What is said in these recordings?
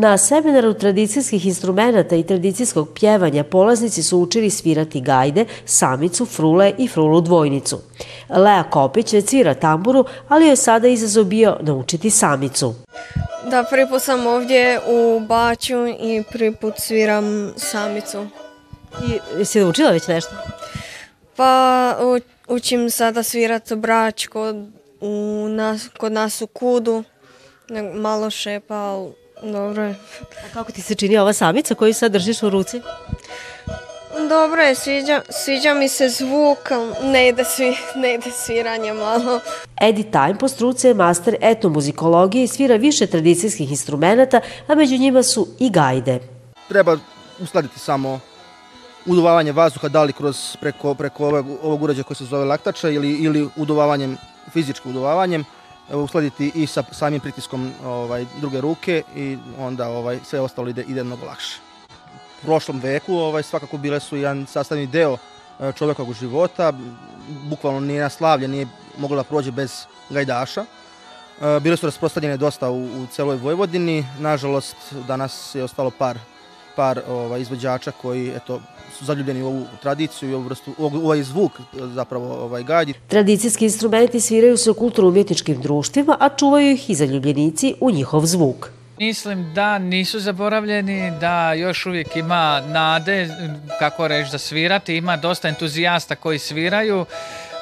Na seminaru tradicijskih instrumenta i tradicijskog pjevanja polaznici su učili svirati gajde, samicu, frule i frulu dvojnicu. Lea Kopić ne svira tamburu, ali je sada izazov bio naučiti samicu. Da, prvi put sam ovdje u Baću i prvi put sviram samicu. I jesi naučila već nešto? Pa učim sada svirati brač kod, u nas, kod nas u kudu, malo šepa, ali Dobro je. A kako ti se čini ova samica koju sad držiš u ruci? Dobro je, sviđa, sviđa mi se zvuk, ne ide, svi, ne ide sviranje malo. Eddie Time po struce je master etnomuzikologije i svira više tradicijskih instrumenta, a među njima su i gajde. Treba uskladiti samo udovavanje vazduha, da li kroz preko, preko ovog, ovog uređaja koji se zove laktača ili, ili uduvavanjem, fizičkim uduvavanjem, uskladiti i sa samim pritiskom ovaj, druge ruke i onda ovaj, sve ostalo ide, ide mnogo lakše. U prošlom veku ovaj, svakako bile su jedan sastavni deo e, čovekovog života, bukvalno nijedna slavlje, nije mogla da prođe bez gajdaša. E, bile su rasprostanjene dosta u, u celoj Vojvodini, nažalost danas je ostalo par par ovaj, izvođača koji eto, su zaljubljeni u ovu tradiciju i ovu vrstu, ovaj zvuk zapravo ovaj, gajdi. Tradicijski instrumenti sviraju se u kulturno-umjetničkim društvima, a čuvaju ih i zaljubljenici u njihov zvuk. Mislim da nisu zaboravljeni, da još uvijek ima nade, kako reći, da svirati, ima dosta entuzijasta koji sviraju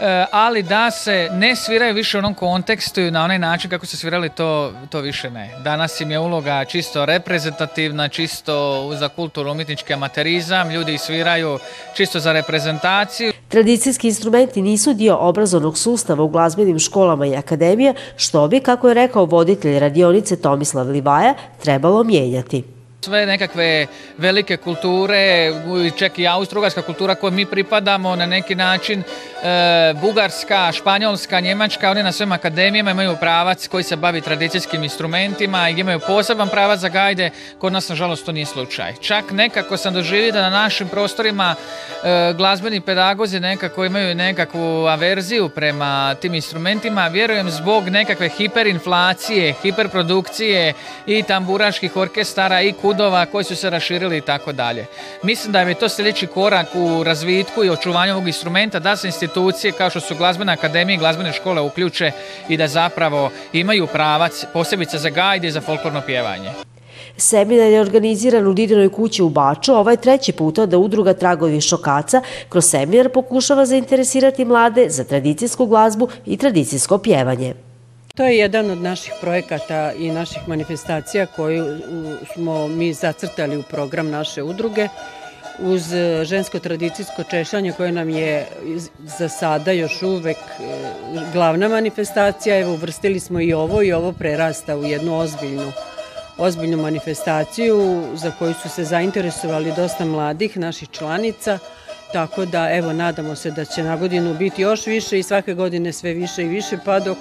Eh, ali da se ne sviraju više u onom kontekstu i na onaj način kako se svirali to, to više ne. Danas im je uloga čisto reprezentativna, čisto za kulturu umjetnički amaterizam, ljudi sviraju čisto za reprezentaciju. Tradicijski instrumenti nisu dio obrazovnog sustava u glazbenim školama i akademija, što bi, kako je rekao voditelj radionice Tomislav Livaja, trebalo mijenjati sve nekakve velike kulture, čak i austrougarska kultura kojoj mi pripadamo na neki način, e, bugarska, španjolska, njemačka, oni na svim akademijama imaju pravac koji se bavi tradicijskim instrumentima i imaju poseban pravac za gajde, kod nas nažalost to nije slučaj. Čak nekako sam doživio da na našim prostorima e, glazbeni pedagozi nekako imaju nekakvu averziju prema tim instrumentima, vjerujem zbog nekakve hiperinflacije, hiperprodukcije i tamburaških orkestara i kud koji su se raširili i tako dalje. Mislim da je to sljedeći korak u razvitku i očuvanju ovog instrumenta da se institucije kao što su glazbena akademija i glazbene škole uključe i da zapravo imaju pravac posebice za gajde i za folklorno pjevanje. Seminar je organiziran u Didinoj kući u Baču, ovaj je treći puta da udruga Tragovi Šokaca kroz seminar pokušava zainteresirati mlade za tradicijsku glazbu i tradicijsko pjevanje. To je jedan od naših projekata i naših manifestacija koju smo mi zacrtali u program naše udruge uz e, žensko tradicijsko češanje koje nam je za sada još uvek e, glavna manifestacija. Evo uvrstili smo i ovo i ovo prerasta u jednu ozbiljnu ozbiljnu manifestaciju za koju su se zainteresovali dosta mladih naših članica. Tako da, evo, nadamo se da će na godinu biti još više i svake godine sve više i više, pa dok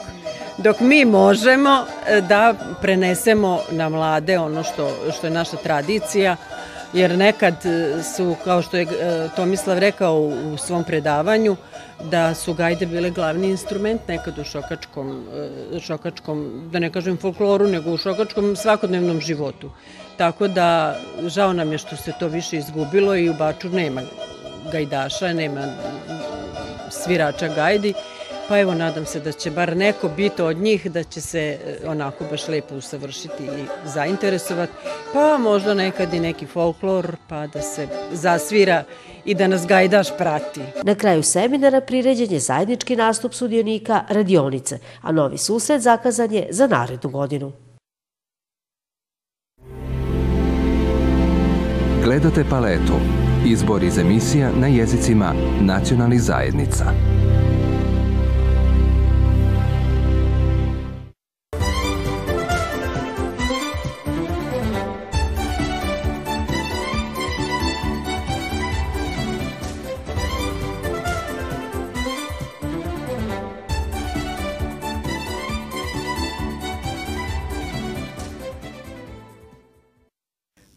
dok mi možemo e, da prenesemo na mlade ono što, što je naša tradicija, jer nekad e, su, kao što je e, Tomislav rekao u svom predavanju, da su gajde bile glavni instrument nekad u šokačkom, šokačkom da ne kažem folkloru, nego u šokačkom svakodnevnom životu. Tako da žao nam je što se to više izgubilo i u Baču nema gajdaša, nema svirača gajdi Pa evo, nadam se da će bar neko biti od njih, da će se eh, onako baš lepo usavršiti i zainteresovati. Pa možda nekad i neki folklor, pa da se zasvira i da nas gajdaš prati. Na kraju seminara priređen je zajednički nastup sudionika radionice, a novi susret zakazan je za narednu godinu. Gledate paletu. Izbor iz emisija na jezicima nacionalnih zajednica.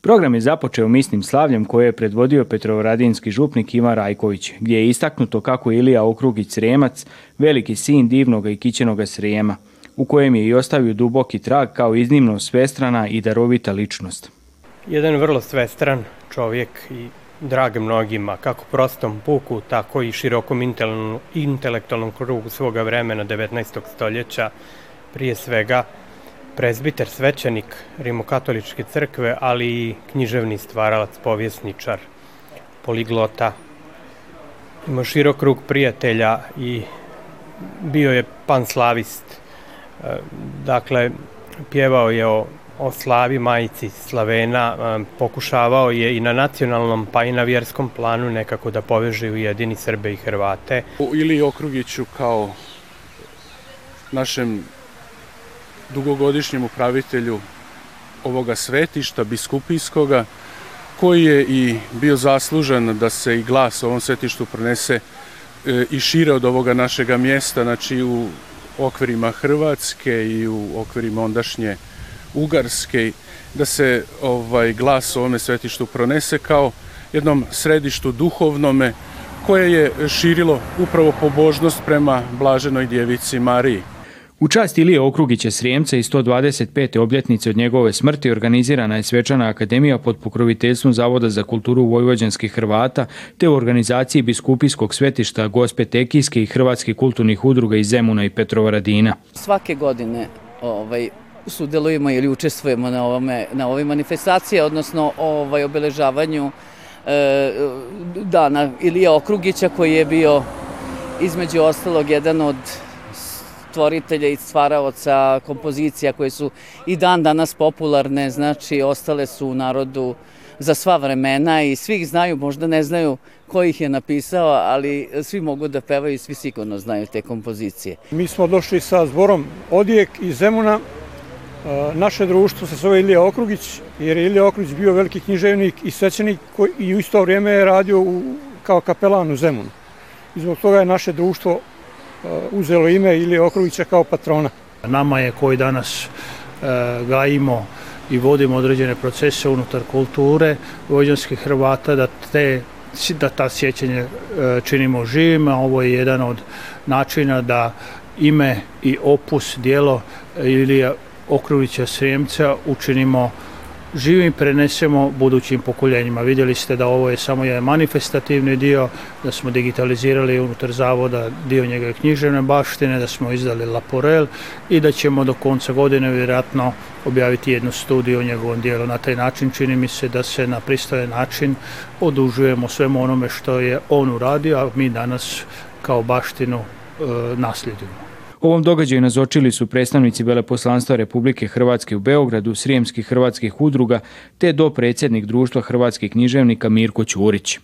Program je započeo misnim slavljem koje je predvodio Petrovaradinski župnik Ivan Rajković, gdje je istaknuto kako je Ilija Okrugić Srijemac, veliki sin divnog i kićenoga Srema, u kojem je i ostavio duboki trag kao iznimno svestrana i darovita ličnost. Jedan vrlo svestran čovjek i drag mnogima, kako prostom puku, tako i širokom intelektualnom krugu svoga vremena 19. stoljeća, prije svega prezbiter, svećenik Rimokatoličke crkve, ali i književni stvaralac, povjesničar, poliglota. Ima širok krug prijatelja i bio je panslavist. E, dakle, pjevao je o, o slavi majici Slavena, e, pokušavao je i na nacionalnom pa i na vjerskom planu nekako da poveže ujedini Srbe i Hrvate. Ili Okrugiću kao našem dugogodišnjem upravitelju ovoga svetišta biskupijskoga, koji je i bio zaslužan da se i glas ovom svetištu prenese e, i šire od ovoga našega mjesta, znači u okvirima Hrvatske i u okvirima ondašnje Ugarske, da se ovaj glas o svetištu pronese kao jednom središtu duhovnome koje je širilo upravo pobožnost prema blaženoj djevici Mariji. U čast Ilije Okrugića Srijemca i 125. obljetnice od njegove smrti organizirana je Svečana akademija pod pokroviteljstvom Zavoda za kulturu vojvođanskih Hrvata te u organizaciji Biskupijskog svetišta Gospe Tekijske i Hrvatskih kulturnih udruga iz Zemuna i Petrovaradina. Svake godine ovaj, sudelujemo ili učestvujemo na, ovome, na ovoj manifestacije, odnosno ovaj, obeležavanju e, dana Ilije Okrugića koji je bio između ostalog jedan od stvoritelja i stvaraoca kompozicija koje su i dan danas popularne, znači ostale su u narodu za sva vremena i svi ih znaju, možda ne znaju ko ih je napisao, ali svi mogu da pevaju i svi sigurno znaju te kompozicije. Mi smo došli sa zborom Odijek iz Zemuna. E, naše društvo se zove Ilija Okrugić, jer je Ilija Okrugić bio veliki književnik i svećenik koji i u isto vrijeme je radio u, kao kapelan u Zemunu. I zbog toga je naše društvo Uh, uzelo ime ili Okrovića kao patrona. Nama je koji danas uh, gajimo i vodimo određene procese unutar kulture vojđanskih Hrvata da te da ta sjećanje uh, činimo živima. Ovo je jedan od načina da ime i opus, dijelo Ilija Okrulića Srijemca učinimo živim prenesemo budućim pokoljenjima. Vidjeli ste da ovo je samo jedan manifestativni dio, da smo digitalizirali unutar zavoda dio njegove književne baštine, da smo izdali Laporel i da ćemo do konca godine vjerojatno objaviti jednu studiju o njegovom dijelu. Na taj način čini mi se da se na pristojan način odužujemo svemu onome što je on uradio, a mi danas kao baštinu e, nasljedimo. Ovom događaju nazočili su predstavnici Veleposlanstva Republike Hrvatske u Beogradu, Srijemskih hrvatskih udruga, te do predsjednik Društva hrvatskih književnika Mirko Ćurić.